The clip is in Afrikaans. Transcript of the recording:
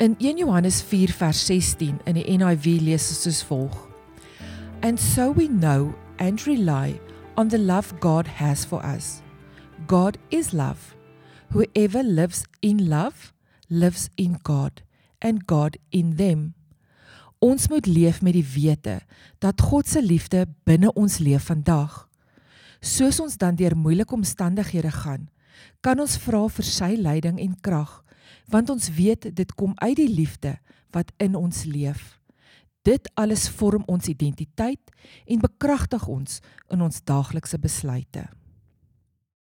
In 1 Johannes 4 vers 16 in die NIV lees ons soos volg: And so we know and rely on the love God has for us. God is love. Whoever lives in love lives in God and God in them. Ons moet leef met die wete dat God se liefde binne ons leef vandag. Soos ons dan deur moeilike omstandighede gaan, kan ons vra vir sy leiding en krag, want ons weet dit kom uit die liefde wat in ons leef. Dit alles vorm ons identiteit en bekragtig ons in ons daaglikse besluite.